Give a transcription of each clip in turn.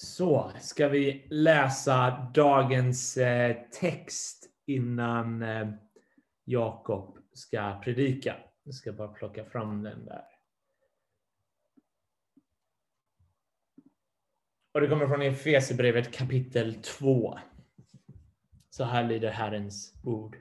Så, ska vi läsa dagens eh, text innan eh, Jakob ska predika? Jag ska bara plocka fram den där. Och det kommer från Efesierbrevet kapitel 2. Så här lyder Herrens ord.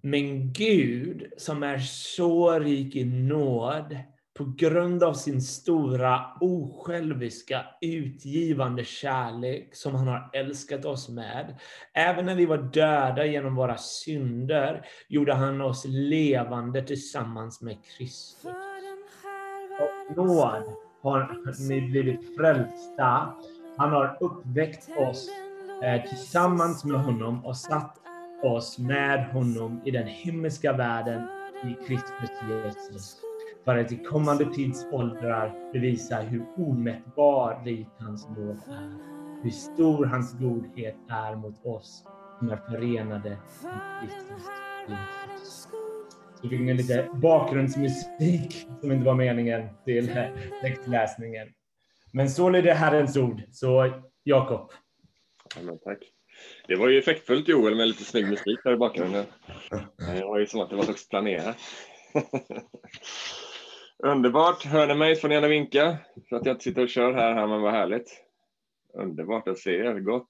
Men Gud, som är så rik i nåd, på grund av sin stora osjälviska utgivande kärlek som han har älskat oss med. Även när vi var döda genom våra synder gjorde han oss levande tillsammans med Kristus. Av nåd har ni blivit frälsta. Han har uppväckt oss eh, tillsammans med honom och satt oss med honom i den himmelska världen i Kristus Jesus för att i kommande tidsåldrar bevisa hur omättbar rik hans nåd är, hur stor hans godhet är mot oss som är förenade med Kristus Jesus. Så fick ni lite bakgrundsmusik som inte var meningen till textläsningen. Men så lyder Herrens ord. Så Jakob. Ja, tack. Det var ju effektfullt Joel med lite snygg musik där i bakgrunden. Det var ju som att det var högst planerat. Underbart. Hör ni mig får ni gärna vinka för att jag inte sitter och kör här, här men vad härligt. Underbart att se er. Gott.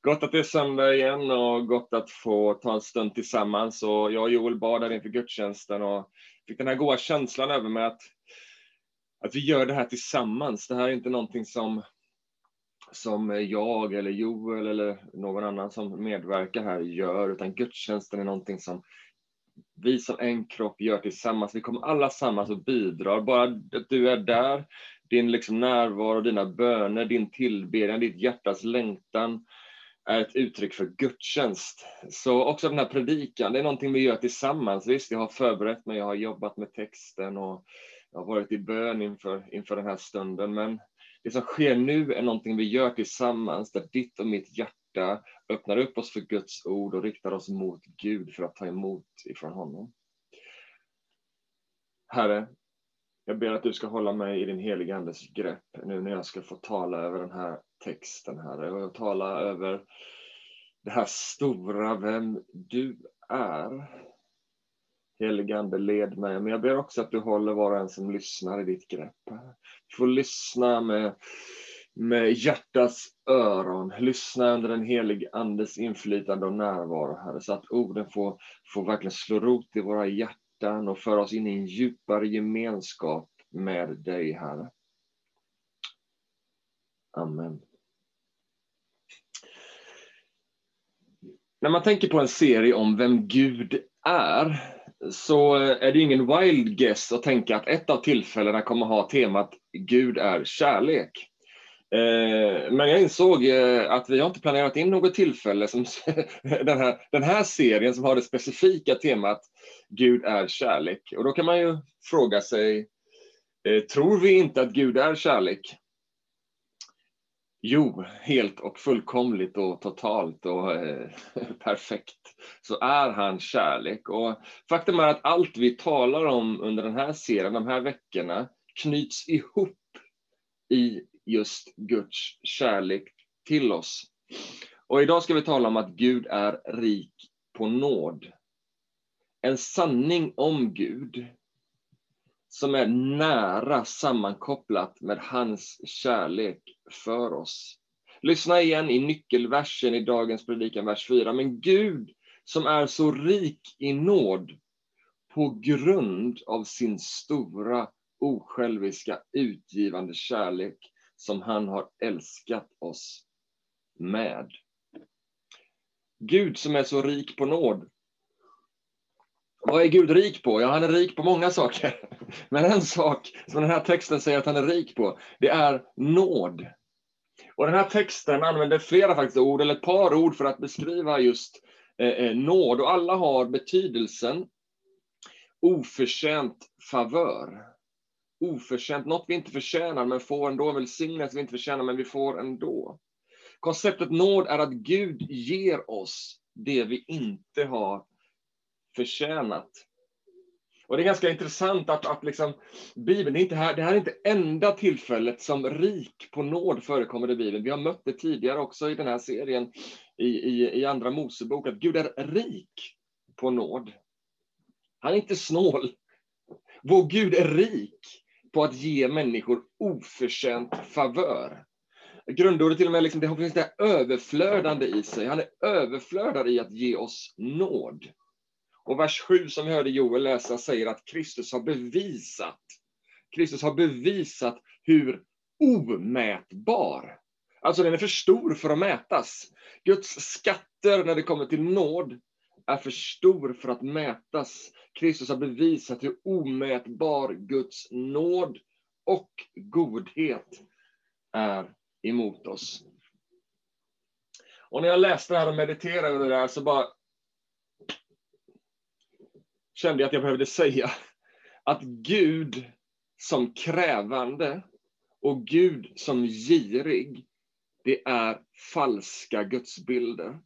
Gott att det är söndag igen och gott att få ta en stund tillsammans. Och jag och Joel bad där inför gudstjänsten och fick den här goda känslan över mig att, att vi gör det här tillsammans. Det här är inte någonting som, som jag eller Joel eller någon annan som medverkar här gör, utan gudstjänsten är någonting som vi som en kropp gör tillsammans. Vi kommer alla samman och bidrar. Bara att du är där, din liksom närvaro, dina böner, din tillbedjan, ditt hjärtas längtan är ett uttryck för gudstjänst. Så också den här predikan, det är någonting vi gör tillsammans. Visst, jag har förberett mig, jag har jobbat med texten och jag har varit i bön inför, inför den här stunden, men det som sker nu är någonting vi gör tillsammans, där ditt och mitt hjärta hjärta, öppnar upp oss för Guds ord och riktar oss mot Gud för att ta emot ifrån honom. Herre, jag ber att du ska hålla mig i din heliga Andes grepp nu när jag ska få tala över den här texten, Herre, och tala över det här stora, vem du är. Heligande, led mig. Men jag ber också att du håller var och en som lyssnar i ditt grepp. Du får lyssna med med hjärtats öron. Lyssna under den helige Andes inflytande och närvaro, Herre, så att orden får, får verkligen slå rot i våra hjärtan och föra oss in i en djupare gemenskap med dig, Herre. Amen. När man tänker på en serie om vem Gud är, så eh, är det ingen wild guess att tänka att ett av tillfällena kommer ha temat Gud är kärlek. Eh, men jag insåg eh, att vi har inte planerat in något tillfälle som den här, den här serien som har det specifika temat Gud är kärlek. Och då kan man ju fråga sig, eh, tror vi inte att Gud är kärlek? Jo, helt och fullkomligt och totalt och perfekt så är han kärlek. Och faktum är att allt vi talar om under den här serien, de här veckorna, knyts ihop i just Guds kärlek till oss. Och idag ska vi tala om att Gud är rik på nåd. En sanning om Gud som är nära sammankopplat med hans kärlek för oss. Lyssna igen i nyckelversen i dagens predikan, vers 4. Men Gud som är så rik i nåd på grund av sin stora osjälviska utgivande kärlek som han har älskat oss med. Gud som är så rik på nåd. Vad är Gud rik på? Ja, han är rik på många saker. Men en sak som den här texten säger att han är rik på, det är nåd. Och den här texten använder flera faktiskt ord, eller ett par ord, för att beskriva just eh, eh nåd. Och alla har betydelsen oförtjänt favör oförtjänt, något vi inte förtjänar men får ändå, en välsignelse vi inte förtjänar men vi får ändå. Konceptet nåd är att Gud ger oss det vi inte har förtjänat. Och det är ganska intressant att, att liksom, Bibeln, är inte här, det här är inte enda tillfället som rik på nåd förekommer i Bibeln. Vi har mött det tidigare också i den här serien i, i, i Andra Mosebok, att Gud är rik på nåd. Han är inte snål. Vår Gud är rik på att ge människor oförtjänt favör. Grundordet till och med, liksom, det finns det överflödande i sig. Han är överflödad i att ge oss nåd. Och vers 7 som vi hörde Joel läsa säger att Kristus har bevisat, Kristus har bevisat hur omätbar, alltså den är för stor för att mätas. Guds skatter när det kommer till nåd är för stor för att mätas. Kristus har bevisat hur omätbar Guds nåd och godhet är emot oss. Och när jag läste det här och mediterade över det där så bara kände jag att jag behövde säga att Gud som krävande och Gud som girig, det är falska gudsbilder.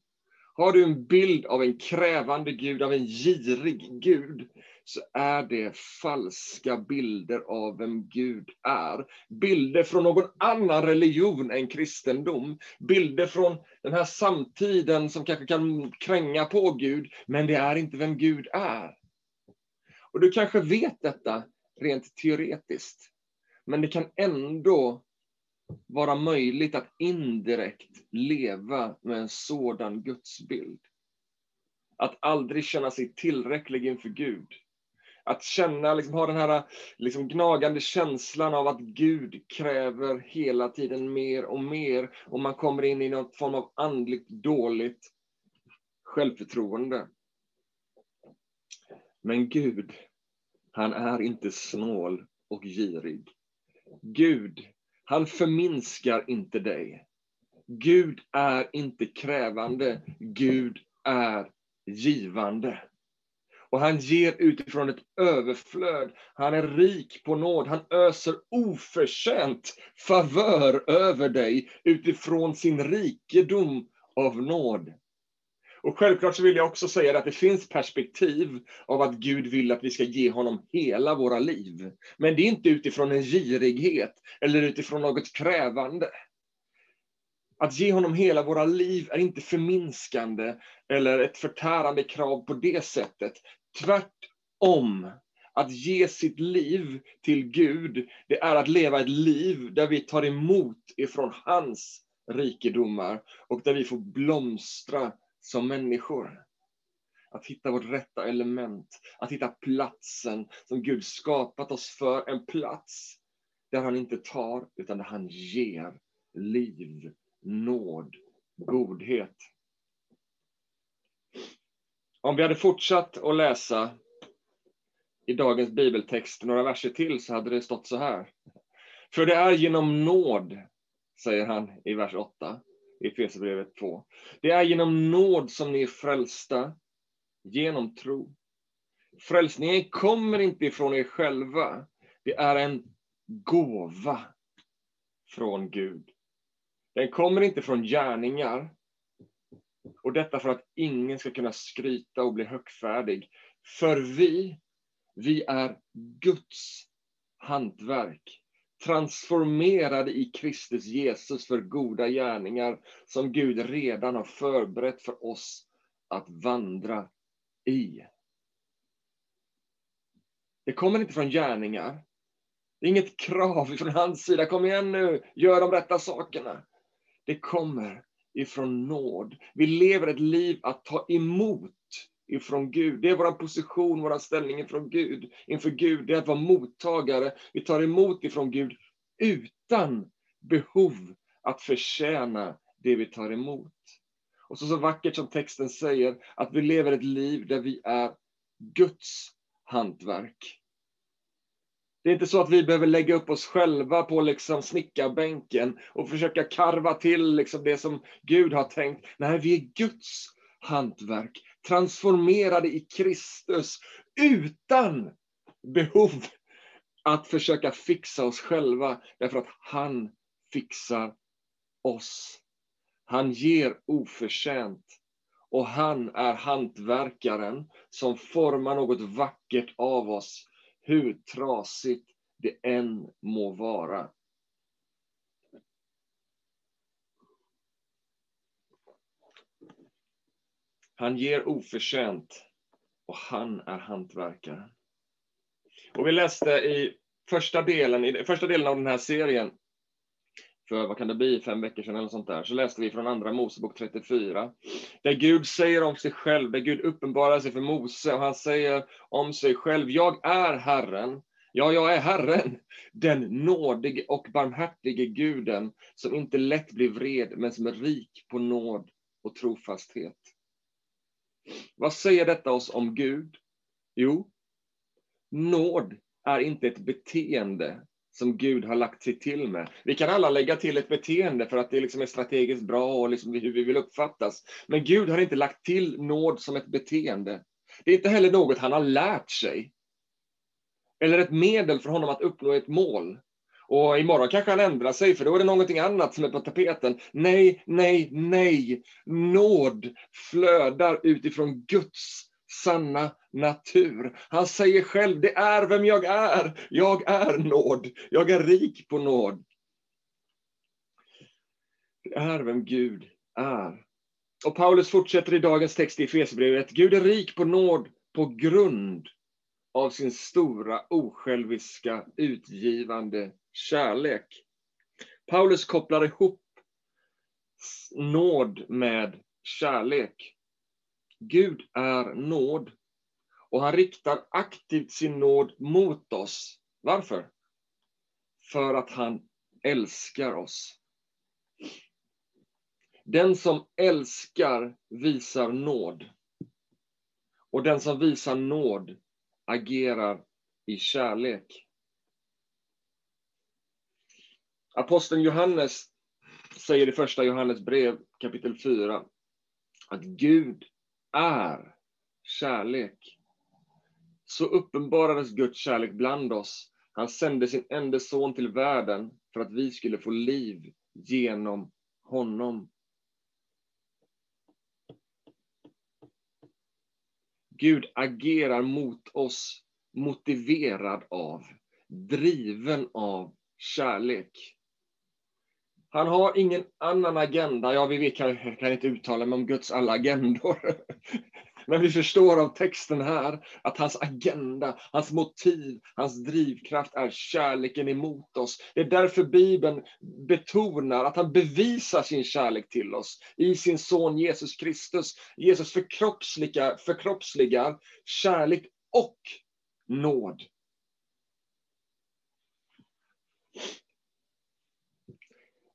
Har du en bild av en krävande Gud, av en girig Gud, så är det falska bilder av vem Gud är. Bilder från någon annan religion än kristendom. Bilder från den här samtiden som kanske kan kränga på Gud, men det är inte vem Gud är. Och du kanske vet detta rent teoretiskt, men det kan ändå vara möjligt att indirekt leva med en sådan gudsbild. Att aldrig känna sig tillräcklig inför Gud. Att känna, liksom, ha den här liksom, gnagande känslan av att Gud kräver hela tiden mer och mer. Och man kommer in i någon form av andligt dåligt självförtroende. Men Gud, han är inte snål och girig. Gud, han förminskar inte dig. Gud är inte krävande, Gud är givande. Och han ger utifrån ett överflöd. Han är rik på nåd. Han öser oförtjänt favör över dig utifrån sin rikedom av nåd. Och självklart så vill jag också säga att det finns perspektiv av att Gud vill att vi ska ge honom hela våra liv. Men det är inte utifrån en girighet eller utifrån något krävande. Att ge honom hela våra liv är inte förminskande eller ett förtärande krav på det sättet. Tvärtom. Att ge sitt liv till Gud, det är att leva ett liv där vi tar emot ifrån hans rikedomar och där vi får blomstra som människor. Att hitta vårt rätta element, att hitta platsen som Gud skapat oss för, en plats där han inte tar, utan där han ger liv, nåd, godhet. Om vi hade fortsatt att läsa i dagens bibeltext några verser till så hade det stått så här. För det är genom nåd, säger han i vers 8, i Efesierbrevet 2. Det är genom nåd som ni är frälsta, genom tro. Frälsningen kommer inte ifrån er själva. Det är en gåva från Gud. Den kommer inte från gärningar. Och detta för att ingen ska kunna skryta och bli högfärdig. För vi, vi är Guds hantverk transformerade i Kristus Jesus för goda gärningar som Gud redan har förberett för oss att vandra i. Det kommer inte från gärningar. Det är inget krav från hans sida. Kom igen nu, gör de rätta sakerna. Det kommer ifrån nåd. Vi lever ett liv att ta emot ifrån Gud. Det är vår position, vår ställning ifrån Gud, inför Gud. Det är att vara mottagare. Vi tar emot ifrån Gud utan behov att förtjäna det vi tar emot. Och så, så vackert som texten säger, att vi lever ett liv där vi är Guds hantverk. Det är inte så att vi behöver lägga upp oss själva på liksom snickarbänken och försöka karva till liksom det som Gud har tänkt. Nej, vi är Guds hantverk transformerade i Kristus utan behov att försöka fixa oss själva, därför att han fixar oss. Han ger oförtjänt och han är hantverkaren som formar något vackert av oss, hur trasigt det än må vara. Han ger oförtjänt och han är hantverkaren. Och vi läste i första delen, i första delen av den här serien, för vad kan det bli, fem veckor sedan eller sånt där, så läste vi från Andra Mosebok 34, där Gud säger om sig själv, där Gud uppenbarar sig för Mose, och han säger om sig själv, jag är Herren, ja, jag är Herren, den nådige och barmhärtige guden, som inte lätt blir vred, men som är rik på nåd och trofasthet. Vad säger detta oss om Gud? Jo, nåd är inte ett beteende som Gud har lagt sig till med. Vi kan alla lägga till ett beteende för att det liksom är strategiskt bra och liksom hur vi vill uppfattas. Men Gud har inte lagt till nåd som ett beteende. Det är inte heller något han har lärt sig. Eller ett medel för honom att uppnå ett mål. Och imorgon kanske han ändrar sig, för då är det någonting annat som är på tapeten. Nej, nej, nej. Nåd flödar utifrån Guds sanna natur. Han säger själv, det är vem jag är. Jag är nåd. Jag är rik på nåd. Det är vem Gud är. Och Paulus fortsätter i dagens text i Efesierbrevet. Gud är rik på nåd på grund av sin stora osjälviska utgivande kärlek. Paulus kopplar ihop nåd med kärlek. Gud är nåd och han riktar aktivt sin nåd mot oss. Varför? För att han älskar oss. Den som älskar visar nåd. Och den som visar nåd agerar i kärlek. Aposteln Johannes säger i första Johannes brev kapitel 4 att Gud är kärlek. Så uppenbarades Guds kärlek bland oss. Han sände sin enda son till världen för att vi skulle få liv genom honom. Gud agerar mot oss motiverad av, driven av kärlek. Han har ingen annan agenda. Ja, vi vet, kan, kan inte uttala mig om Guds alla agendor. Men vi förstår av texten här att hans agenda, hans motiv, hans drivkraft är kärleken emot oss. Det är därför Bibeln betonar att han bevisar sin kärlek till oss i sin son Jesus Kristus. Jesus förkroppsligar, förkroppsligar kärlek och nåd.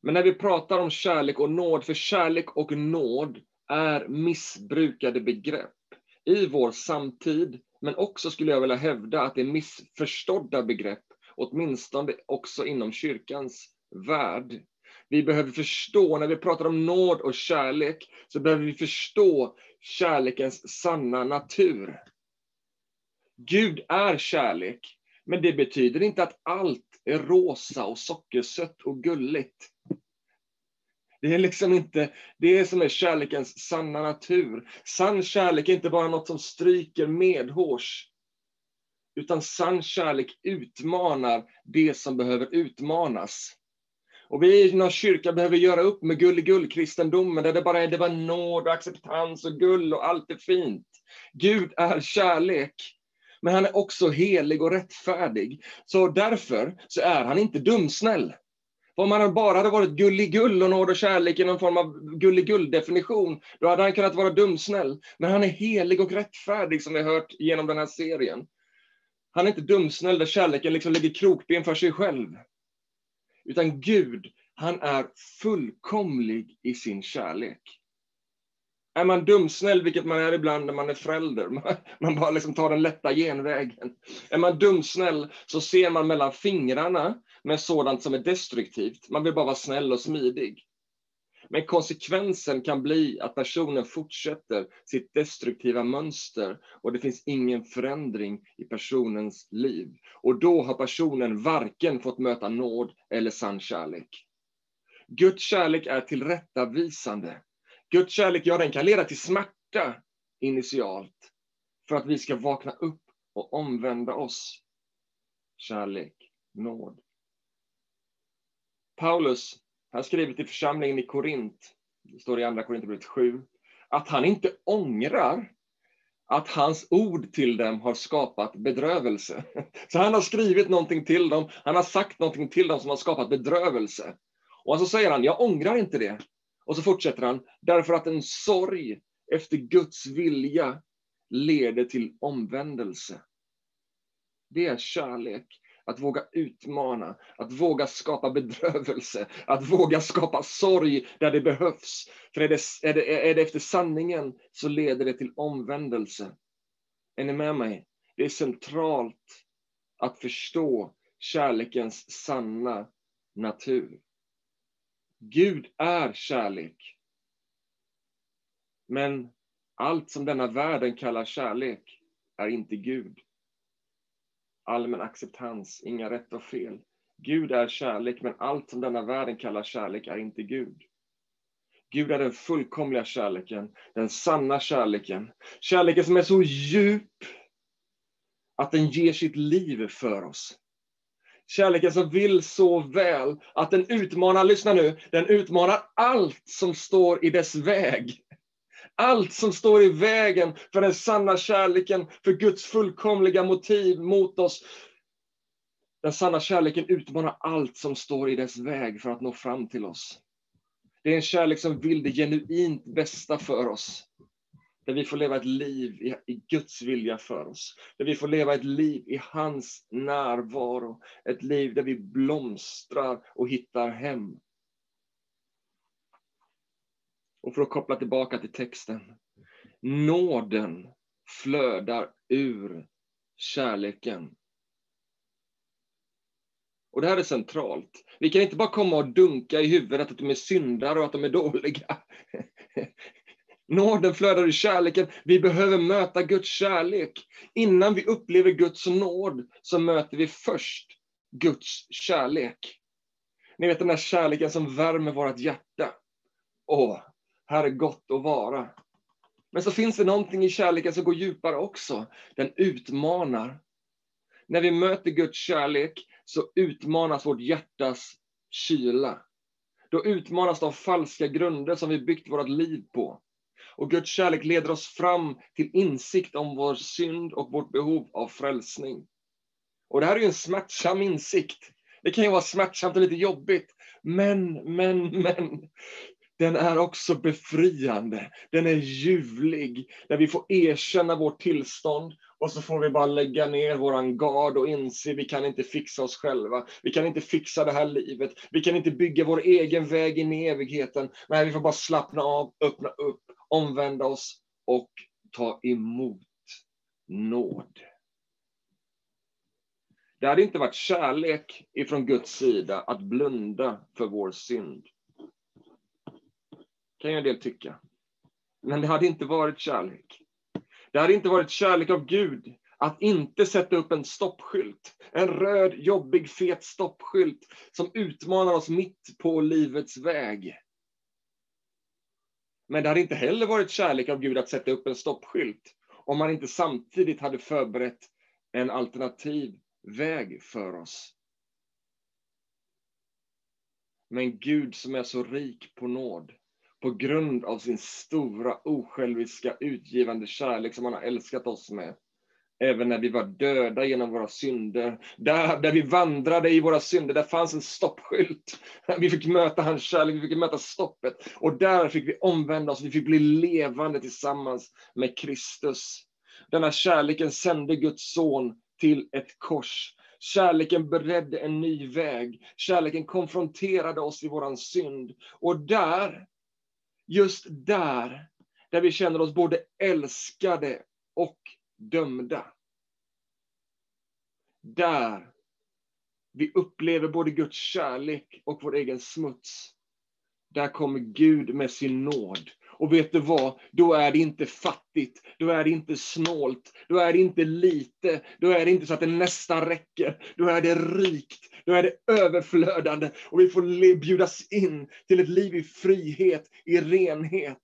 Men när vi pratar om kärlek och nåd, för kärlek och nåd är missbrukade begrepp i vår samtid, men också skulle jag vilja hävda att det är missförstådda begrepp, åtminstone också inom kyrkans värld. Vi behöver förstå, när vi pratar om nåd och kärlek, så behöver vi förstå kärlekens sanna natur. Gud är kärlek, men det betyder inte att allt är rosa och sockersött och gulligt. Det är liksom inte det som är kärlekens sanna natur. Sann kärlek är inte bara något som stryker medhårs. Utan sann kärlek utmanar det som behöver utmanas. Och vi inom kyrkan behöver göra upp med gulligull-kristendomen, där det bara är det var nåd och acceptans och gull och allt är fint. Gud är kärlek. Men han är också helig och rättfärdig. Så därför så är han inte dumsnäll. Om han bara hade varit gulligull och nåd och kärlek i någon form av gulligull-definition, då hade han kunnat vara dumsnäll. Men han är helig och rättfärdig, som vi har hört genom den här serien. Han är inte dumsnäll där kärleken liksom lägger krokben för sig själv. Utan Gud, han är fullkomlig i sin kärlek. Är man dumsnäll, vilket man är ibland när man är förälder, man bara liksom tar den lätta genvägen. Är man dumsnäll så ser man mellan fingrarna med sådant som är destruktivt. Man vill bara vara snäll och smidig. Men konsekvensen kan bli att personen fortsätter sitt destruktiva mönster och det finns ingen förändring i personens liv. Och då har personen varken fått möta nåd eller sann kärlek. Guds kärlek är tillrättavisande. Guds kärlek, ja den kan leda till smärta smärta initialt för att vi ska vakna upp och omvända oss. Kärlek, nåd. Paulus, han skriver till församlingen i Korint, det står i andra Korinthierbrevet 7, att han inte ångrar att hans ord till dem har skapat bedrövelse. Så han har skrivit någonting till dem, han har sagt någonting till dem som har skapat bedrövelse. Och så säger han, jag ångrar inte det. Och så fortsätter han, därför att en sorg efter Guds vilja leder till omvändelse. Det är kärlek. Att våga utmana, att våga skapa bedrövelse, att våga skapa sorg där det behövs. För är det, är det, är det efter sanningen så leder det till omvändelse. Är ni med mig? Det är centralt att förstå kärlekens sanna natur. Gud är kärlek. Men allt som denna världen kallar kärlek är inte Gud. Allmän acceptans, inga rätt och fel. Gud är kärlek, men allt som denna världen kallar kärlek är inte Gud. Gud är den fullkomliga kärleken, den sanna kärleken. Kärleken som är så djup att den ger sitt liv för oss. Kärleken som vill så väl att den utmanar, lyssna nu, den utmanar allt som står i dess väg. Allt som står i vägen för den sanna kärleken, för Guds fullkomliga motiv mot oss. Den sanna kärleken utmanar allt som står i dess väg för att nå fram till oss. Det är en kärlek som vill det genuint bästa för oss. Där vi får leva ett liv i, Guds vilja för oss. Där vi får leva ett liv i hans närvaro. Ett liv där vi blomstrar och hittar hem. Och för att koppla tillbaka till texten. Nåden flödar ur kärleken. Och det här är centralt. Vi kan inte bara komma och dunka i huvudet att de är syndare och att de är dåliga. Nåden flödar ur kärleken. Vi behöver möta Guds kärlek. Innan vi upplever Guds nåd så möter vi först Guds kärlek. Ni vet den där kärleken som värmer vårt hjärta. Åh, här är gott att vara. Men så finns det någonting i kärleken som går djupare också. Den utmanar. När vi möter Guds kärlek så utmanas vårt hjärtas kyla. Då utmanas de falska grunder som vi byggt vårt liv på. Och Guds kärlek leder oss fram till insikt om vår synd och vårt behov av frälsning. Och det här är ju en smärtsam insikt. Det kan ju vara smärtsamt och lite jobbigt. Men, men, men. Den är också befriande. Den är ljuvlig. Där vi får erkänna vårt tillstånd och så får vi bara lägga ner våran gard och inse vi kan inte fixa oss själva. Vi kan inte fixa det här livet. Vi kan inte bygga vår egen väg in i evigheten. Nej, vi får bara slappna av, öppna upp, omvända oss och ta emot nåd. Det hade inte varit kärlek ifrån Guds sida att blunda för vår synd. Kan ju en del tycka. Men det hade inte varit kärlek. Det hade inte varit kärlek av Gud att inte sätta upp en stoppskylt. En röd, jobbig, fet stoppskylt som utmanar oss mitt på livets väg. Men det hade inte heller varit kärlek av Gud att sätta upp en stoppskylt om man inte samtidigt hade förberett en alternativ väg för oss. Men Gud som är så rik på nåd, på grund av sin stora osjälviska utgivande kärlek som han har älskat oss med, även när vi var döda genom våra synder. Där, där vi vandrade i våra synder, där fanns en stoppskylt. Vi fick möta hans kärlek, vi fick möta stoppet. Och där fick vi omvända oss, vi fick bli levande tillsammans med Kristus. Denna kärleken sände Guds son till ett kors. Kärleken beredde en ny väg. Kärleken konfronterade oss i våran synd. Och där, just där, där vi känner oss både älskade och dömda. Där vi upplever både Guds kärlek och vår egen smuts. Där kommer Gud med sin nåd. Och vet du vad? Då är det inte fattigt, då är det inte snålt, då är det inte lite, då är det inte så att det nästan räcker. Då är det rikt, då är det överflödande och vi får bjudas in till ett liv i frihet, i renhet.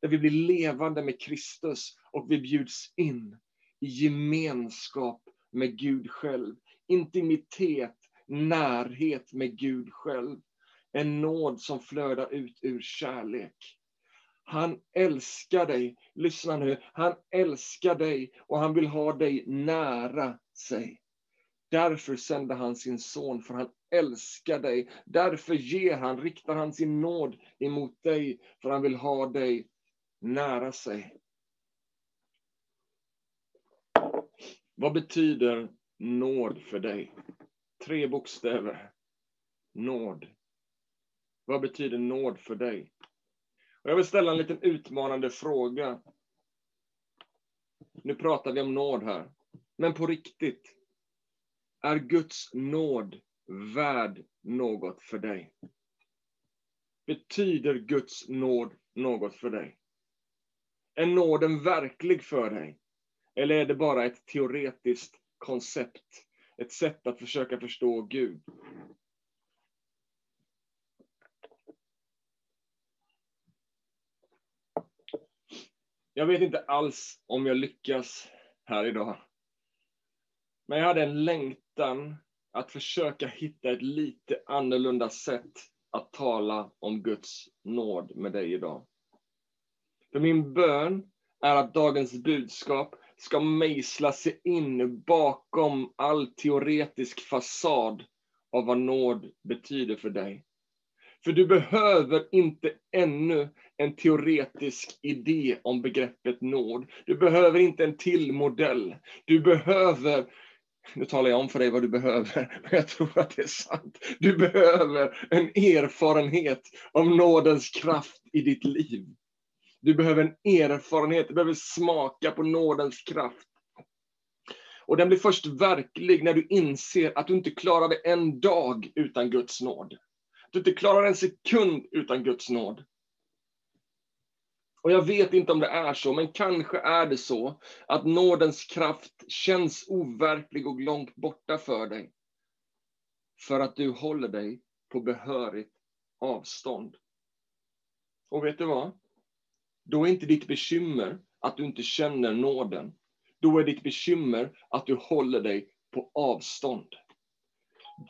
där vi blir levande med Kristus och vi bjuds in i gemenskap med Gud själv. Intimitet, närhet med Gud själv. En nåd som flödar ut ur kärlek. Han älskar dig. Lyssna nu. Han älskar dig och han vill ha dig nära sig. Därför sände han sin son, för han älskar dig. Därför ger han, riktar han sin nåd emot dig, för han vill ha dig nära sig. Vad betyder nåd för dig? Tre bokstäver. Nåd. Vad betyder nåd för dig? Jag vill ställa en liten utmanande fråga. Nu pratar vi om nåd här. Men på riktigt. Är Guds nåd värd något för dig? Betyder Guds nåd något för dig? Är nåden verklig för dig? Eller är det bara ett teoretiskt koncept? Ett sätt att försöka förstå Gud? Jag vet inte alls om jag lyckas här idag. Men jag hade en längtan att försöka hitta ett lite annorlunda sätt att tala om Guds nåd med dig idag. För min bön är att dagens budskap ska mejsla sig in bakom all teoretisk fasad av vad nåd betyder för dig. För du behöver inte ännu en teoretisk idé om begreppet nåd. Du behöver inte en till modell. Du behöver nu talar jag om för dig vad du behöver, men jag tror att det är sant. Du behöver en erfarenhet av nådens kraft i ditt liv. Du behöver en erfarenhet, du behöver smaka på nådens kraft. Och den blir först verklig när du inser att du inte klarade en dag utan Guds nåd. Att du inte klarar en sekund utan Guds nåd. Och jag vet inte om det är så, men kanske är det så att nådens kraft känns overklig och långt borta för dig. För att du håller dig på behörigt avstånd. Och vet du vad? Då är inte ditt bekymmer att du inte känner nåden. Då är ditt bekymmer att du håller dig på avstånd.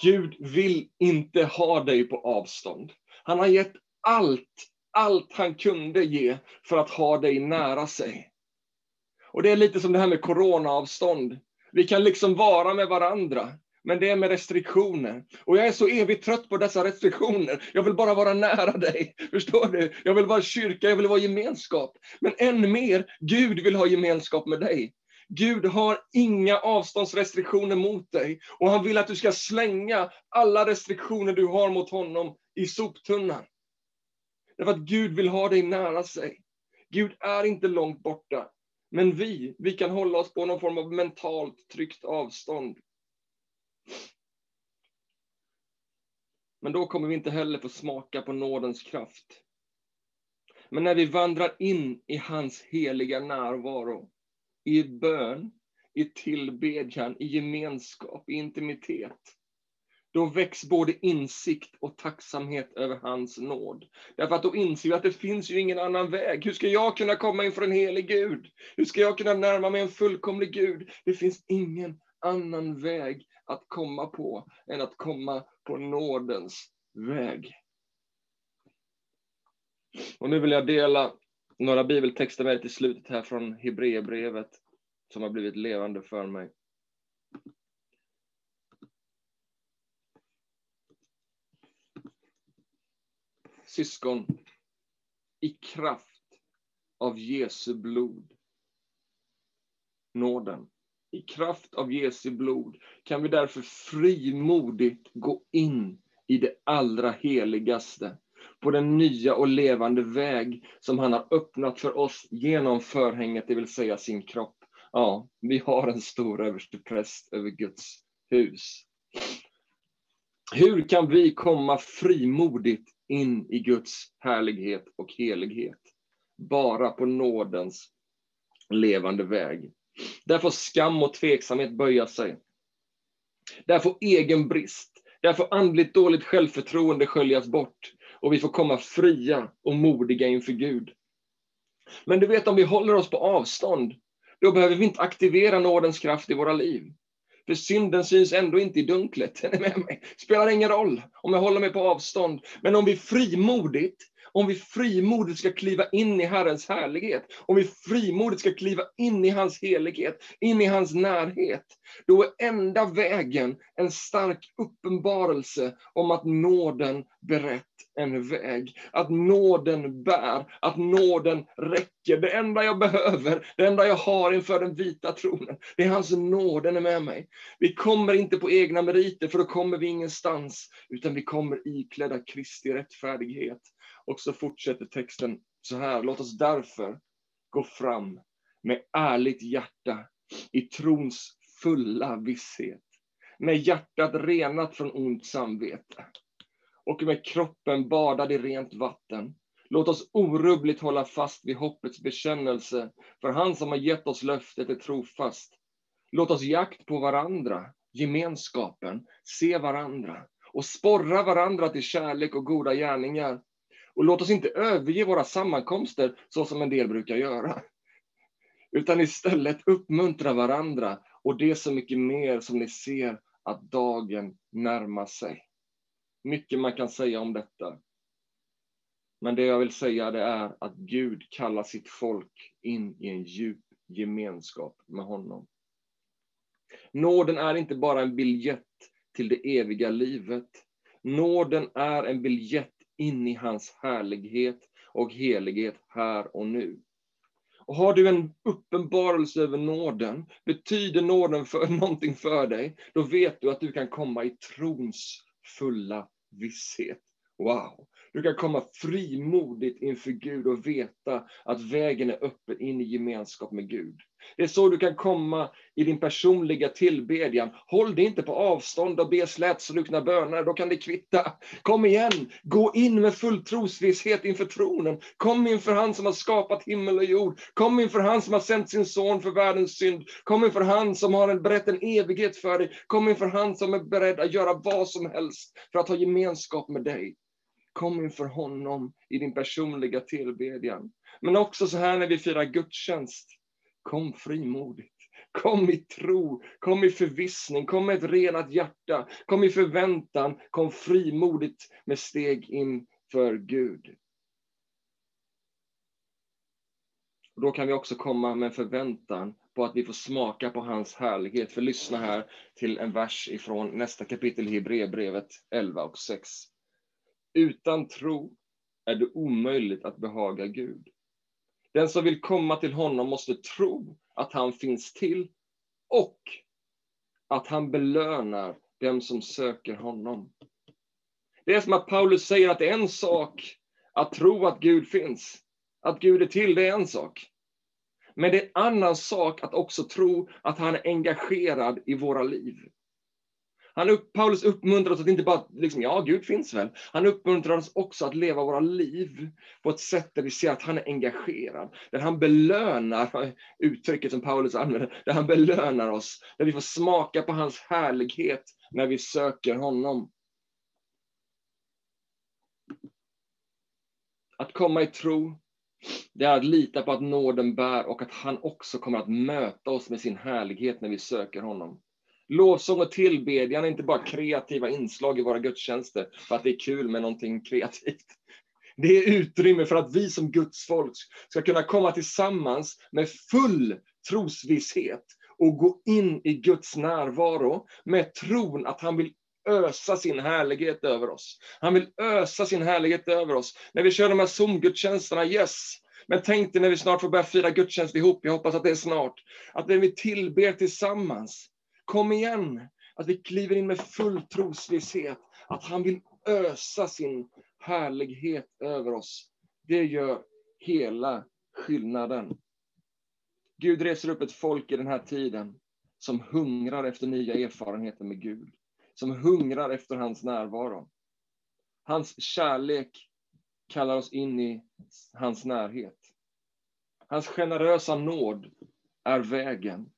Gud vill inte ha dig på avstånd. Han har gett allt allt han kunde ge för att ha dig nära sig. Och det är lite som det här med coronaavstånd. Vi kan liksom vara med varandra, men det är med restriktioner. Och jag är så evigt trött på dessa restriktioner. Jag vill bara vara nära dig. Förstår du? Jag vill vara kyrka, jag vill vara gemenskap. Men än mer, Gud vill ha gemenskap med dig. Gud har inga avståndsrestriktioner mot dig. Och han vill att du ska slänga alla restriktioner du har mot honom i soptunnan. Därför att Gud vill ha dig nära sig. Gud är inte långt borta. Men vi, vi kan hålla oss på någon form av mentalt tryggt avstånd. Men då kommer vi inte heller få smaka på nådens kraft. Men när vi vandrar in i hans heliga närvaro, i bön, i tillbedjan, i gemenskap, i intimitet, då väcks både insikt och tacksamhet över hans nåd. Därför att då inser vi att det finns ju ingen annan väg. Hur ska jag kunna komma inför en helig Gud? Hur ska jag kunna närma mig en fullkomlig Gud? Det finns ingen annan väg att komma på än att komma på nådens väg. Och nu vill jag dela några bibeltexter med till slutet här från Hebreerbrevet som har blivit levande för mig. syskon, i kraft av Jesu blod, nåden, i kraft av Jesu blod kan vi därför frimodigt gå in i det allra heligaste, på den nya och levande väg som han har öppnat för oss genom förhänget, det vill säga sin kropp. Ja, vi har en stor överstepräst över Guds hus. Hur kan vi komma frimodigt in i Guds härlighet och helighet. Bara på nådens levande väg. Där får skam och tveksamhet böja sig. Där får egen brist, där får andligt dåligt självförtroende sköljas bort och vi får komma fria och modiga inför Gud. Men du vet, om vi håller oss på avstånd, då behöver vi inte aktivera nådens kraft i våra liv. För synden syns ändå inte i dunklet. Den är med mig. Spelar ingen roll om jag håller mig på avstånd. Men om vi frimodigt om vi frimodigt ska kliva in i Herrens härlighet, om vi frimodigt ska kliva in i hans helighet, in i hans närhet, då är enda vägen en stark uppenbarelse om att nåden berett en väg. Att nåden bär, att nåden räcker. Det enda jag behöver, det enda jag har inför den vita tronen, det är hans nåd, den är med mig. Vi kommer inte på egna meriter, för då kommer vi ingenstans, utan vi kommer iklädda Kristi rättfärdighet. Och så fortsätter texten så här. Låt oss därför gå fram med ärligt hjärta i trons fulla visshet. Med hjärtat renat från ont samvete och med kroppen badad i rent vatten. Låt oss orubbligt hålla fast vid hoppets bekännelse, för han som har gett oss löftet är trofast. Låt oss jakt på varandra, gemenskapen, se varandra och sporra varandra till kärlek och goda gärningar. Och låt oss inte överge våra sammankomster så som en del brukar göra. Utan istället uppmuntra varandra och det så mycket mer som ni ser att dagen närmar sig. Mycket man kan säga om detta. Men det jag vill säga det är att Gud kallar sitt folk in i en djup gemenskap med honom. Nåden är inte bara en biljett till det eviga livet. Nåden är en biljett in i hans härlighet och helighet här och nu. Och har du en uppenbarelse över nåden, betyder nåden för, någonting för dig, då vet du att du kan komma i trons fulla visshet. Wow! Du kan komma frimodigt inför Gud och veta att vägen är öppen in i gemenskap med Gud. Det är så du kan komma i din personliga tillbedjan. Håll dig inte på avstånd och be slätstrukna böner, då kan det kvitta. Kom igen, gå in med full trosvisshet inför tronen. Kom inför han som har skapat himmel och jord. Kom inför han som har sänt sin son för världens synd. Kom inför han som har berett en evighet för dig. Kom inför han som är beredd att göra vad som helst för att ha gemenskap med dig. Kom inför honom i din personliga tillbedjan. Men också så här när vi firar gudstjänst. Kom frimodigt. Kom i tro, kom i förvissning, kom med ett renat hjärta, kom i förväntan, kom frimodigt med steg inför Gud. Och då kan vi också komma med förväntan på att vi får smaka på hans härlighet. För lyssna här till en vers ifrån nästa kapitel i Hebreerbrevet 11 och 6. Utan tro är det omöjligt att behaga Gud. Den som vill komma till honom måste tro att han finns till och att han belönar dem som söker honom. Det är som att Paulus säger att det är en sak att tro att Gud finns. Att Gud är till, det är en sak. Men det är en annan sak att också tro att han är engagerad i våra liv. Han upp, Paulus uppmuntrar oss att inte bara, liksom, ja, Gud finns väl. Han uppmuntrar oss också att leva våra liv på ett sätt där vi ser att han är engagerad. Där han belönar, uttrycket som Paulus använder, där han belönar oss. Där vi får smaka på hans härlighet när vi söker honom. Att komma i tro, det är att lita på att nåden bär och att han också kommer att möta oss med sin härlighet när vi söker honom. Lovsång och tillbedjan är inte bara kreativa inslag i våra gudstjänster för att det är kul med någonting kreativt. Det är utrymme för att vi som Guds folk ska kunna komma tillsammans med full trosvisshet och gå in i Guds närvaro med tron att han vill ösa sin härlighet över oss. Han vill ösa sin härlighet över oss. När vi kör de här Zoom-gudstjänsterna, yes, men tänk dig när vi snart får börja fira gudstjänst ihop, jag hoppas att det är snart, att när vi tillber tillsammans, Kom igen! Att vi kliver in med full trosvisshet, att han vill ösa sin härlighet över oss. Det gör hela skillnaden. Gud reser upp ett folk i den här tiden som hungrar efter nya erfarenheter med Gud, som hungrar efter hans närvaro. Hans kärlek kallar oss in i hans närhet. Hans generösa nåd är vägen.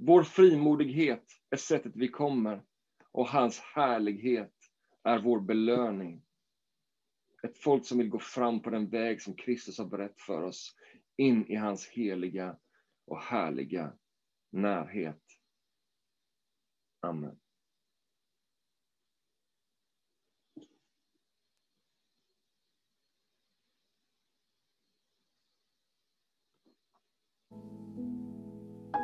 Vår frimodighet är sättet vi kommer och hans härlighet är vår belöning. Ett folk som vill gå fram på den väg som Kristus har berättat för oss, in i hans heliga och härliga närhet. Amen.